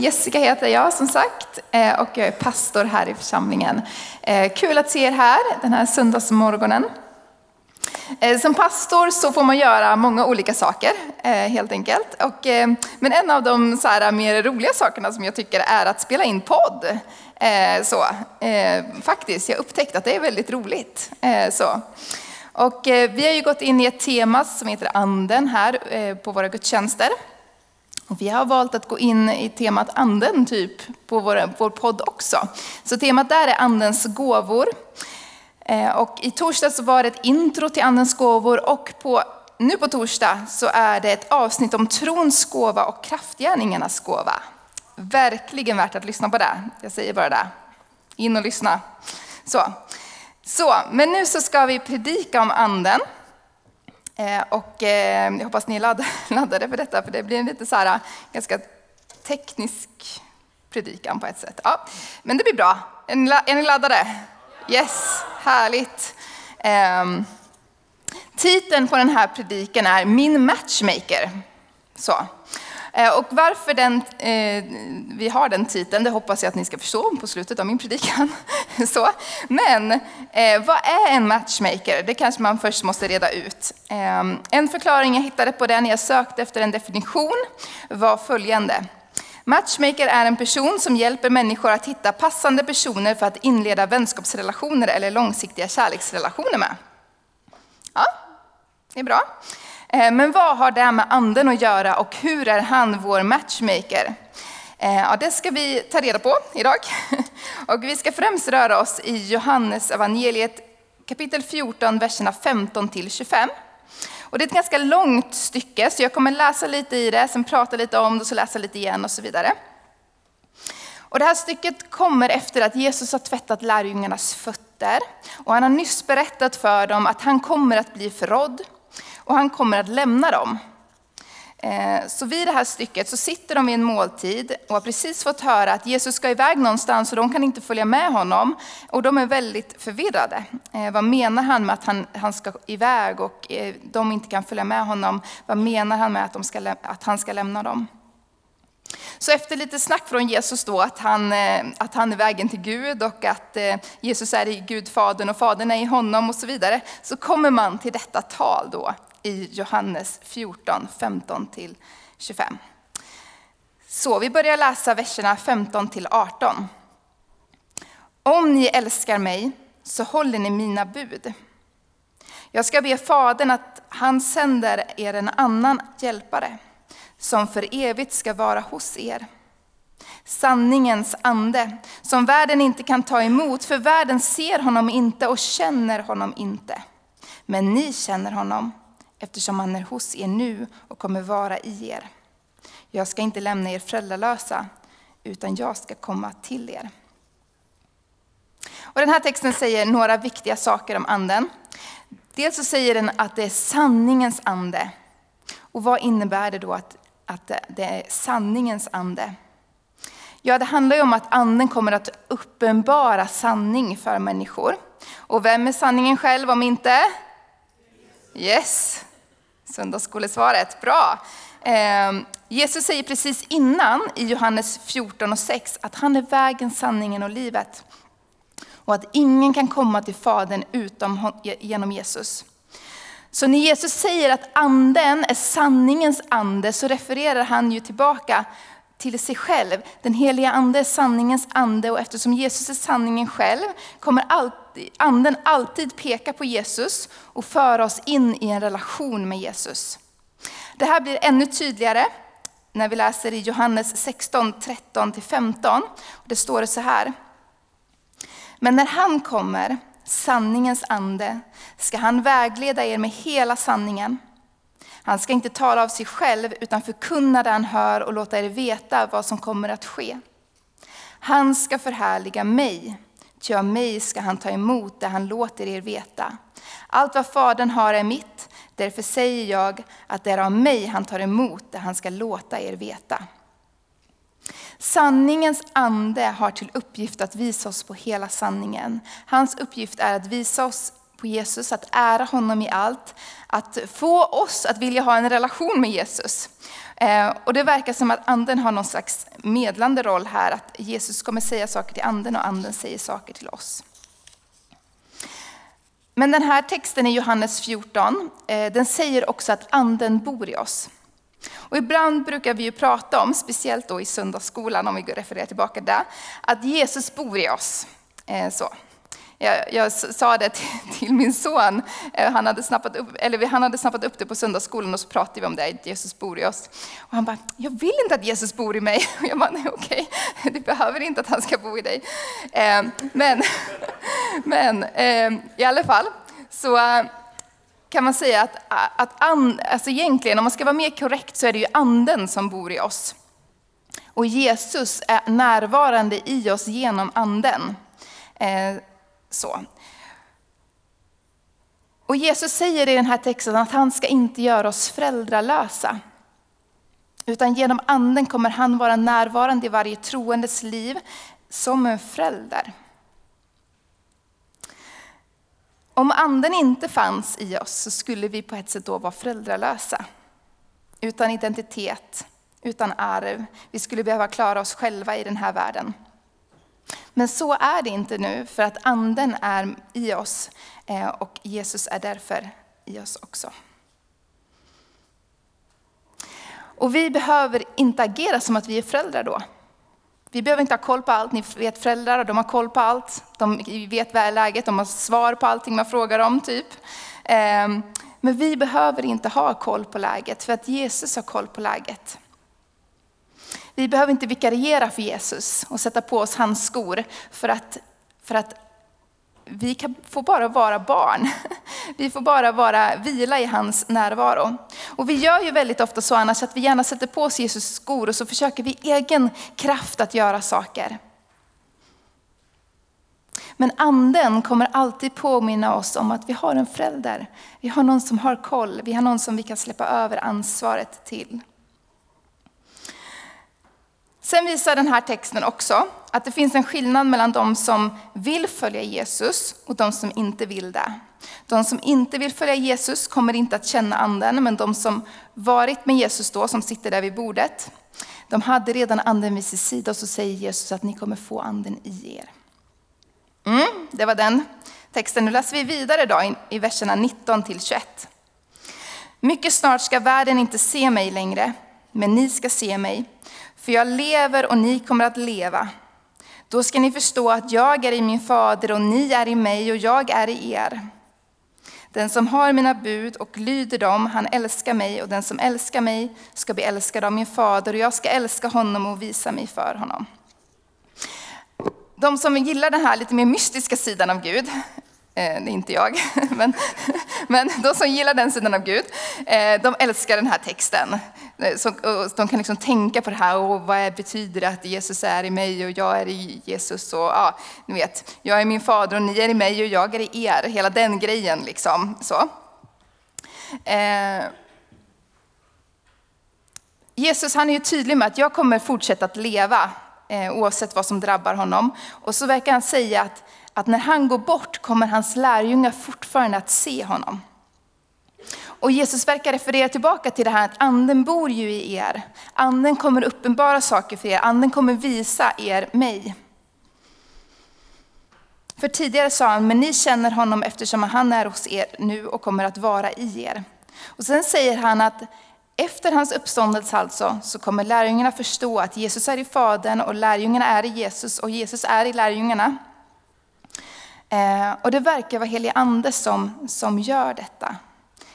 Jessica heter jag som sagt eh, och jag är pastor här i församlingen. Eh, kul att se er här den här söndagsmorgonen. Eh, som pastor så får man göra många olika saker helt enkelt. Och, men en av de så här, mer roliga sakerna som jag tycker är att spela in podd. Så, faktiskt, jag upptäckte att det är väldigt roligt. Så. Och vi har ju gått in i ett tema som heter anden här på våra gudstjänster. Och vi har valt att gå in i temat anden typ på vår, vår podd också. Så temat där är andens gåvor. Eh, och i torsdag så var det ett intro till andens gåvor och på, nu på torsdag så är det ett avsnitt om trons gåva och kraftgärningarnas gåva. Verkligen värt att lyssna på det. Jag säger bara det. In och lyssna. Så, så men nu så ska vi predika om anden. Eh, och eh, jag hoppas ni är laddade för detta, för det blir en lite så här, ganska teknisk predikan på ett sätt. Ja, men det blir bra. Är ni laddade? Yes, härligt. Um, titeln på den här predikan är Min matchmaker. Så. Eh, och varför den, eh, vi har den titeln, det hoppas jag att ni ska förstå på slutet av min predikan. Så. Men eh, vad är en matchmaker? Det kanske man först måste reda ut. Eh, en förklaring jag hittade på det när jag sökte efter en definition var följande. Matchmaker är en person som hjälper människor att hitta passande personer för att inleda vänskapsrelationer eller långsiktiga kärleksrelationer med. Ja, det är bra. Eh, men vad har det med anden att göra och hur är han vår matchmaker? Eh, ja, det ska vi ta reda på idag. Och vi ska främst röra oss i Johannes evangeliet kapitel 14, verserna 15 till 25. Och det är ett ganska långt stycke, så jag kommer läsa lite i det, sen prata lite om det, så läsa lite igen och så vidare. Och det här stycket kommer efter att Jesus har tvättat lärjungarnas fötter. Och han har nyss berättat för dem att han kommer att bli förrådd och han kommer att lämna dem. Eh, så vid det här stycket så sitter de vid en måltid och har precis fått höra att Jesus ska iväg någonstans och de kan inte följa med honom. Och de är väldigt förvirrade. Eh, vad menar han med att han, han ska iväg och eh, de inte kan följa med honom? Vad menar han med att, de ska, att han ska lämna dem? Så efter lite snack från Jesus då att han, att han är vägen till Gud och att Jesus är i Gud Fadern och Fadern är i honom och så vidare, så kommer man till detta tal då i Johannes 14, 15 25. Så vi börjar läsa verserna 15 18. Om ni älskar mig så håller ni mina bud. Jag ska be Fadern att han sänder er en annan hjälpare som för evigt ska vara hos er. Sanningens ande som världen inte kan ta emot, för världen ser honom inte och känner honom inte. Men ni känner honom, eftersom han är hos er nu och kommer vara i er. Jag ska inte lämna er föräldralösa, utan jag ska komma till er. Och den här texten säger några viktiga saker om anden. Dels så säger den att det är sanningens ande. Och vad innebär det då att, att det är sanningens ande? Ja, det handlar ju om att anden kommer att uppenbara sanning för människor. Och vem är sanningen själv om inte? Yes, Söndagsskolesvaret, bra. Ehm, Jesus säger precis innan i Johannes 14 och 6 att han är vägen, sanningen och livet. Och att ingen kan komma till Fadern utom genom Jesus. Så när Jesus säger att anden är sanningens ande så refererar han ju tillbaka till sig själv. Den heliga ande är sanningens ande och eftersom Jesus är sanningen själv kommer alltid, anden alltid peka på Jesus och föra oss in i en relation med Jesus. Det här blir ännu tydligare när vi läser i Johannes 16, 13-15. Det står det så här. Men när han kommer, sanningens ande, ska han vägleda er med hela sanningen. Han ska inte tala av sig själv utan förkunna det han hör och låta er veta vad som kommer att ske. Han ska förhärliga mig, ty av mig ska han ta emot det han låter er veta. Allt vad Fadern har är mitt, därför säger jag att det är av mig han tar emot det han ska låta er veta. Sanningens ande har till uppgift att visa oss på hela sanningen. Hans uppgift är att visa oss på Jesus, att ära honom i allt, att få oss att vilja ha en relation med Jesus. Eh, och det verkar som att anden har någon slags medlande roll här, att Jesus kommer säga saker till anden och anden säger saker till oss. Men den här texten i Johannes 14, eh, den säger också att anden bor i oss. Och ibland brukar vi ju prata om, speciellt då i söndagsskolan om vi refererar tillbaka där, att Jesus bor i oss. Eh, så. Jag, jag, sa det till, till, min son, eh, han hade, snappat upp, eller han hade snappat upp det på söndagsskolan och så pratade vi om det, att Jesus bor i oss. Och han bara, jag vill inte att Jesus bor i mig. Och jag bara, nej okej, okay. du behöver inte att han ska bo i dig. Eh, men men ehm, i alla fall, så eh, kan man säga att, att and, alltså egentligen, om man ska vara mer korrekt, så är det ju anden som bor i oss. Och Jesus är närvarande i oss genom anden. Eh, så. Och Jesus säger i den här texten att han ska inte göra oss föräldralösa. Utan genom anden kommer han vara närvarande i varje troendes liv som en förälder. Om anden inte fanns i oss så skulle vi på ett sätt då vara föräldralösa. Utan identitet, utan arv. Vi skulle behöva klara oss själva i den här världen. Men så är det inte nu, för att anden är i oss eh, och Jesus är därför i oss också. Och vi behöver inte agera som att vi är föräldrar då. Vi behöver inte ha koll på allt. Ni vet föräldrar, de har koll på allt. De vet väl läget, de har svar på allting man frågar om. typ. Ehm, men vi behöver inte ha koll på läget, för att Jesus har koll på läget. Vi behöver inte vikariera för Jesus och sätta på oss hans skor för att, för att vi kan, får bara vara barn. Vi får bara vara, vila i hans närvaro. Och vi gör ju väldigt ofta så annars att vi gärna sätter på oss Jesus skor och så försöker vi egen kraft att göra saker. Men anden kommer alltid påminna oss om att vi har en förälder. Vi har någon som har koll, vi har någon som vi kan släppa över ansvaret till. Sen visar den här texten också att det finns en skillnad mellan de som vill följa Jesus och de som inte vill det. De som inte vill följa Jesus kommer inte att känna anden, men de som varit med Jesus då, som sitter där vid bordet, de hade redan anden vid sin sida och så säger Jesus att ni kommer få anden i er. Mm, det var den texten. Nu läser vi vidare då i verserna 19 till 21. Mycket snart ska världen inte se mig längre, men ni ska se mig. För jag lever och ni kommer att leva. Då ska ni förstå att jag är i min fader och ni är i mig och jag är i er. Den som har mina bud och lyder dem, han älskar mig och den som älskar mig ska bli älskad av min fader och jag ska älska honom och visa mig för honom. De som gillar den här lite mer mystiska sidan av Gud, Eh, det är inte jag, men, men de som gillar den sidan av Gud, eh, de älskar den här texten. Eh, de kan liksom tänka på det här, och vad betyder det att Jesus är i mig och jag är i Jesus? Och, ja, ni vet, jag är min fader och ni är i mig och jag är i er. Hela den grejen. Liksom, så. Jesus han är ju tydlig med att jag kommer fortsätta att leva oavsett vad som drabbar honom. Och så verkar han säga att att när han går bort kommer hans lärjungar fortfarande att se honom. Och Jesus verkar referera tillbaka till det här att anden bor ju i er. Anden kommer uppenbara saker för er, anden kommer visa er mig. För tidigare sa han, men ni känner honom eftersom han är hos er nu och kommer att vara i er. Och sen säger han att efter hans uppståndelse alltså, så kommer lärjungarna förstå att Jesus är i Fadern och lärjungarna är i Jesus och Jesus är i lärjungarna. Eh, och det verkar vara helig ande som, som gör detta.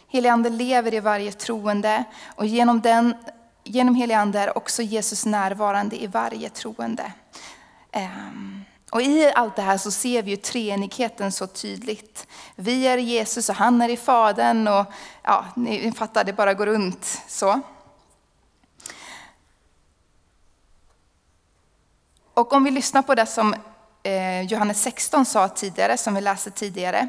Helig ande lever i varje troende och genom, den, genom helig ande är också Jesus närvarande i varje troende. Eh, och i allt det här så ser vi ju treenigheten så tydligt. Vi är Jesus och han är i Fadern och ja, ni fattar, det bara går runt så. Och om vi lyssnar på det som Eh, Johannes 16 sa tidigare, som vi läste tidigare,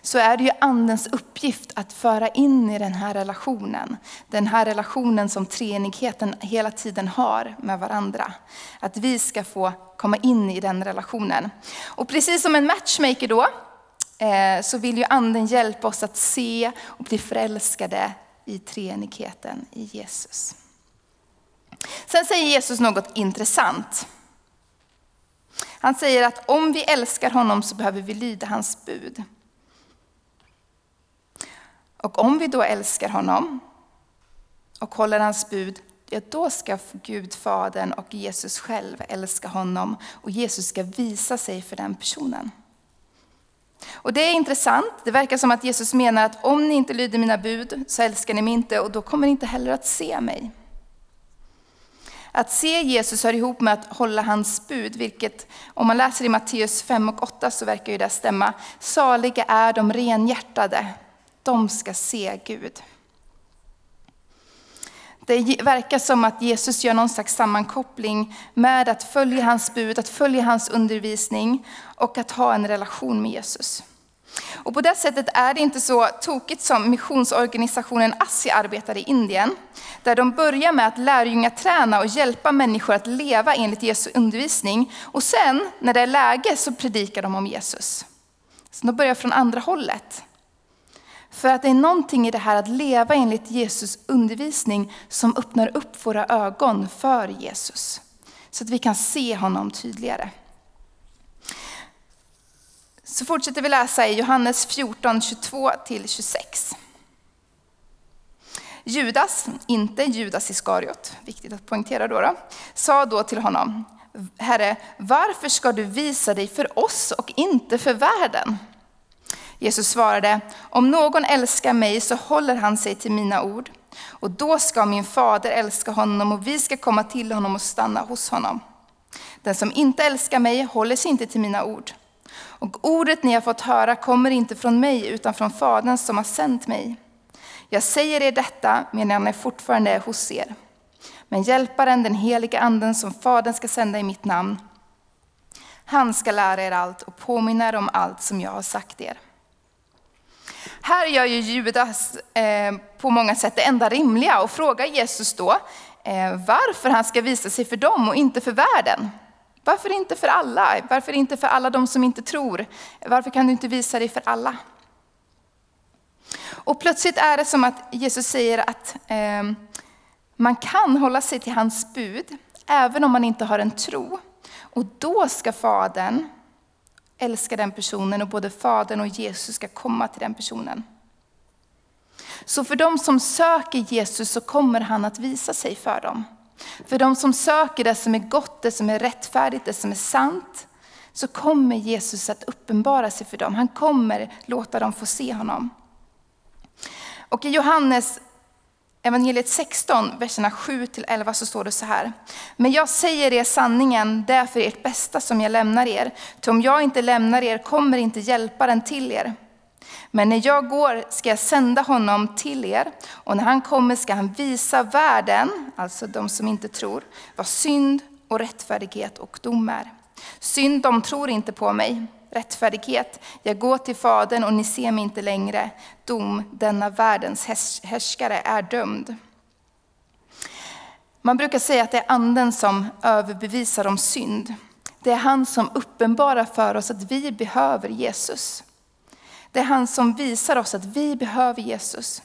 så är det ju andens uppgift att föra in i den här relationen. Den här relationen som treenigheten hela tiden har med varandra. Att vi ska få komma in i den relationen. Och precis som en matchmaker då, eh, så vill ju anden hjälpa oss att se och bli förälskade i treenigheten i Jesus. Sen säger Jesus något intressant. Han säger att om vi älskar honom så behöver vi lyda hans bud. Och om vi då älskar honom och håller hans bud, ja, då ska Gud, Fadern och Jesus själv älska honom och Jesus ska visa sig för den personen. Och det är intressant, det verkar som att Jesus menar att om ni inte lyder mina bud så älskar ni mig inte och då kommer ni inte heller att se mig. Att se Jesus hör ihop med att hålla hans bud, vilket om man läser i Matteus 5 och 8 så verkar ju det stämma. Saliga är de renhjärtade, de ska se Gud. Det verkar som att Jesus gör någon slags sammankoppling med att följa hans bud, att följa hans undervisning och att ha en relation med Jesus. Och på det sättet är det inte så tokigt som missionsorganisationen ASSI arbetar i Indien, där de börjar med att lärjungaträna och hjälpa människor att leva enligt Jesu undervisning. Och sen, när det är läge, så predikar de om Jesus. Så de börjar från andra hållet. För att det är någonting i det här att leva enligt Jesus undervisning som öppnar upp våra ögon för Jesus. Så att vi kan se honom tydligare. Så fortsätter vi läsa i Johannes 14, 22-26. Judas, inte Judas Iskariot, viktigt att poängtera då, då, sa då till honom, Herre, varför ska du visa dig för oss och inte för världen? Jesus svarade, om någon älskar mig så håller han sig till mina ord. Och då ska min fader älska honom och vi ska komma till honom och stanna hos honom. Den som inte älskar mig håller sig inte till mina ord. Och ordet ni har fått höra kommer inte från mig utan från Fadern som har sänt mig. Jag säger er detta medan jag fortfarande är hos er. Men hjälparen, den heliga anden som Fadern ska sända i mitt namn, han ska lära er allt och påminna er om allt som jag har sagt er. Här gör ju Judas eh, på många sätt det enda rimliga och frågar Jesus då eh, varför han ska visa sig för dem och inte för världen. Varför inte för alla? Varför inte för alla de som inte tror? Varför kan du inte visa dig för alla? Och plötsligt är det som att Jesus säger att eh, man kan hålla sig till hans bud, även om man inte har en tro. Och då ska Fadern älska den personen och både Fadern och Jesus ska komma till den personen. Så för de som söker Jesus så kommer han att visa sig för dem. För de som söker det som är gott, det som är rättfärdigt, det som är sant, så kommer Jesus att uppenbara sig för dem. Han kommer låta dem få se honom. Och i Johannes evangeliet 16, verserna 7-11 så står det så här. Men jag säger er sanningen, det är för ert bästa som jag lämnar er. Ty om jag inte lämnar er kommer inte hjälparen till er. Men när jag går ska jag sända honom till er och när han kommer ska han visa världen, alltså de som inte tror, vad synd och rättfärdighet och dom är. Synd, de tror inte på mig. Rättfärdighet, jag går till Fadern och ni ser mig inte längre. Dom, denna världens härskare är dömd. Man brukar säga att det är anden som överbevisar om synd. Det är han som uppenbarar för oss att vi behöver Jesus. Det är han som visar oss att vi behöver Jesus.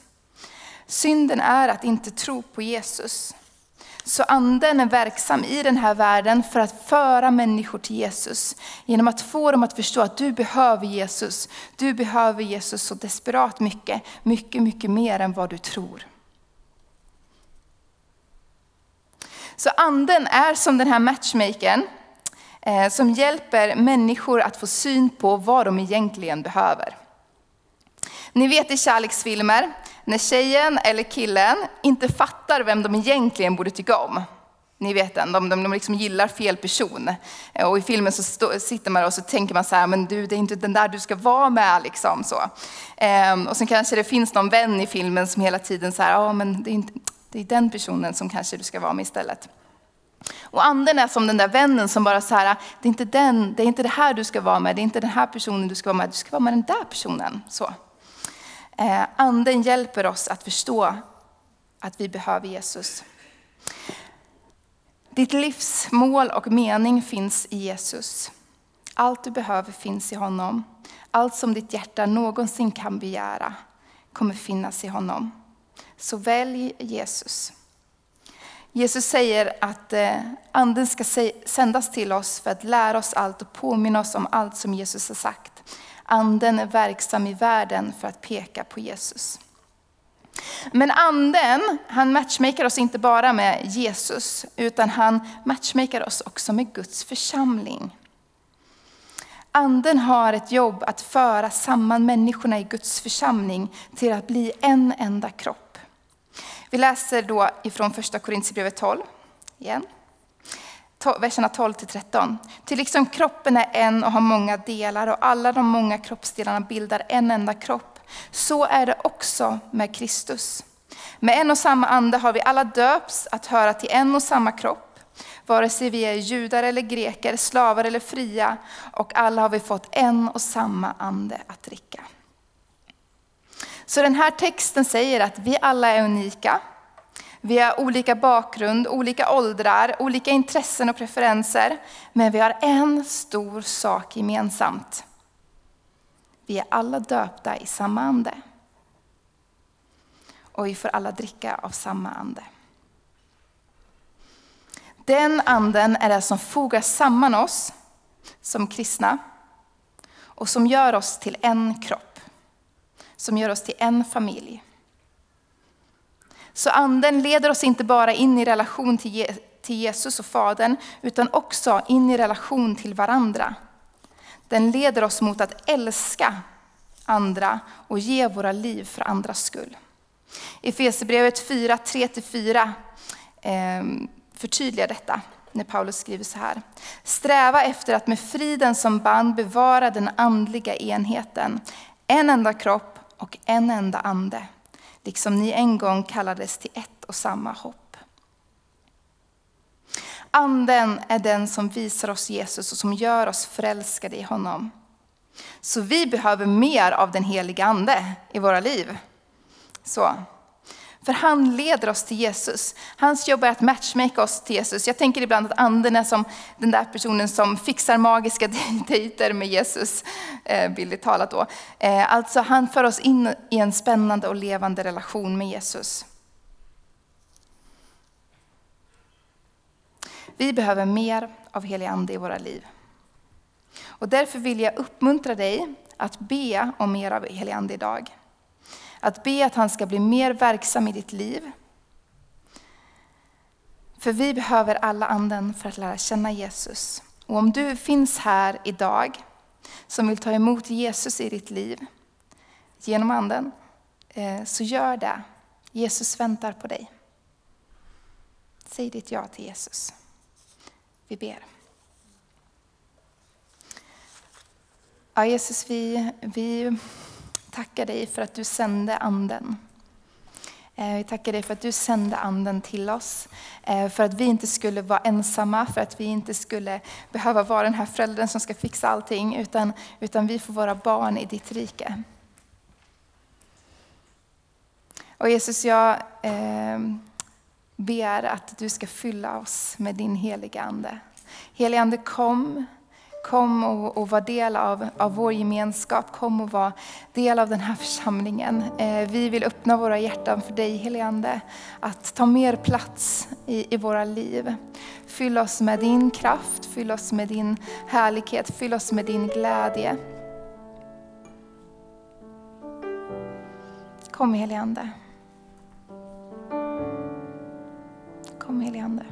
Synden är att inte tro på Jesus. Så anden är verksam i den här världen för att föra människor till Jesus. Genom att få dem att förstå att du behöver Jesus. Du behöver Jesus så desperat mycket, mycket, mycket mer än vad du tror. Så anden är som den här matchmakern eh, som hjälper människor att få syn på vad de egentligen behöver. Ni vet i kärleksfilmer, när tjejen eller killen inte fattar vem de egentligen borde tycka om. Ni vet den, de, de, de liksom gillar fel person. Eh, och i filmen så stå, sitter man och så tänker man så här, men du, det är inte den där du ska vara med. Liksom, så. Ehm, och sen kanske det finns någon vän i filmen som hela tiden säger, ja men det är, inte, det är den personen som kanske du ska vara med istället. Och anden är som den där vännen som bara så här, det är inte den, det är inte det här du ska vara med, det är inte den här personen du ska vara med, du ska vara med den där personen. Så. Eh, anden hjälper oss att förstå att vi behöver Jesus. Ditt livs mål och mening finns i Jesus. Allt du behöver finns i honom. Allt som ditt hjärta någonsin kan begära kommer finnas i honom. Så välj Jesus. Jesus säger att eh, anden ska sändas till oss för att lära oss allt och påminna oss om allt som Jesus har sagt. Anden är verksam i världen för att peka på Jesus. Men anden, han matchmakar oss inte bara med Jesus, utan han matchmakar oss också med Guds församling. Anden har ett jobb att föra samman människorna i Guds församling till att bli en enda kropp. Vi läser då ifrån första Korintierbrevet 12 igen. Verserna 12 till 13. Till liksom kroppen är en och har många delar och alla de många kroppsdelarna bildar en enda kropp. Så är det också med Kristus. Med en och samma ande har vi alla döps att höra till en och samma kropp vare sig vi är judar eller greker, slavar eller fria, och alla har vi fått en och samma ande att dricka. Så den här texten säger att vi alla är unika. Vi har olika bakgrund, olika åldrar, olika intressen och preferenser. Men vi har en stor sak gemensamt. Vi är alla döpta i samma ande. Och vi får alla dricka av samma ande. Den anden är det som fogar samman oss som kristna och som gör oss till en kropp. Som gör oss till en familj. Så anden leder oss inte bara in i relation till Jesus och Fadern, utan också in i relation till varandra. Den leder oss mot att älska andra och ge våra liv för andras skull. I Efesierbrevet 4, 3-4 ehm, förtydligar detta när Paulus skriver så här. Sträva efter att med friden som band bevara den andliga enheten. En enda kropp och en enda ande. Liksom ni en gång kallades till ett och samma hopp. Anden är den som visar oss Jesus och som gör oss förälskade i honom. Så vi behöver mer av den heliga ande i våra liv. Så. För han leder oss till Jesus. Hans jobb är att matchmaka oss till Jesus. Jag tänker ibland att anden är som den där personen som fixar magiska dejter med Jesus, billigt bildligt talat då. Eh, alltså han för oss in i en spännande och levande relation med Jesus. Vi behöver mer av helig ande i våra liv. Och därför vill jag uppmuntra dig att be om mer av helig ande idag. Att be att han ska bli mer verksam i ditt liv. För vi behöver alla anden för att lära känna Jesus. Och om du finns här idag som vill ta emot Jesus i ditt liv genom anden, eh, så gör det. Jesus väntar på dig. Säg ditt ja till Jesus. Vi ber. Ja, Jesus, vi, vi tackar dig för att du sände anden. Eh, vi tackar dig för att du sände anden till oss. Eh, för att vi inte skulle vara ensamma, för att vi inte skulle behöva vara den här föräldern som ska fixa allting, utan, utan vi får vara barn i ditt rike. Och Jesus, jag eh, ber att du ska fylla oss med din heliga Ande. Heliga Ande, kom Kom och, och var del av, av vår gemenskap. Kom och var del av den här församlingen. Eh, vi vill öppna våra hjärtan för dig heligande. Att ta mer plats i, i våra liv. Fyll oss med din kraft, fyll oss med din härlighet, fyll oss med din glädje. Kom heligande. Kom heligande.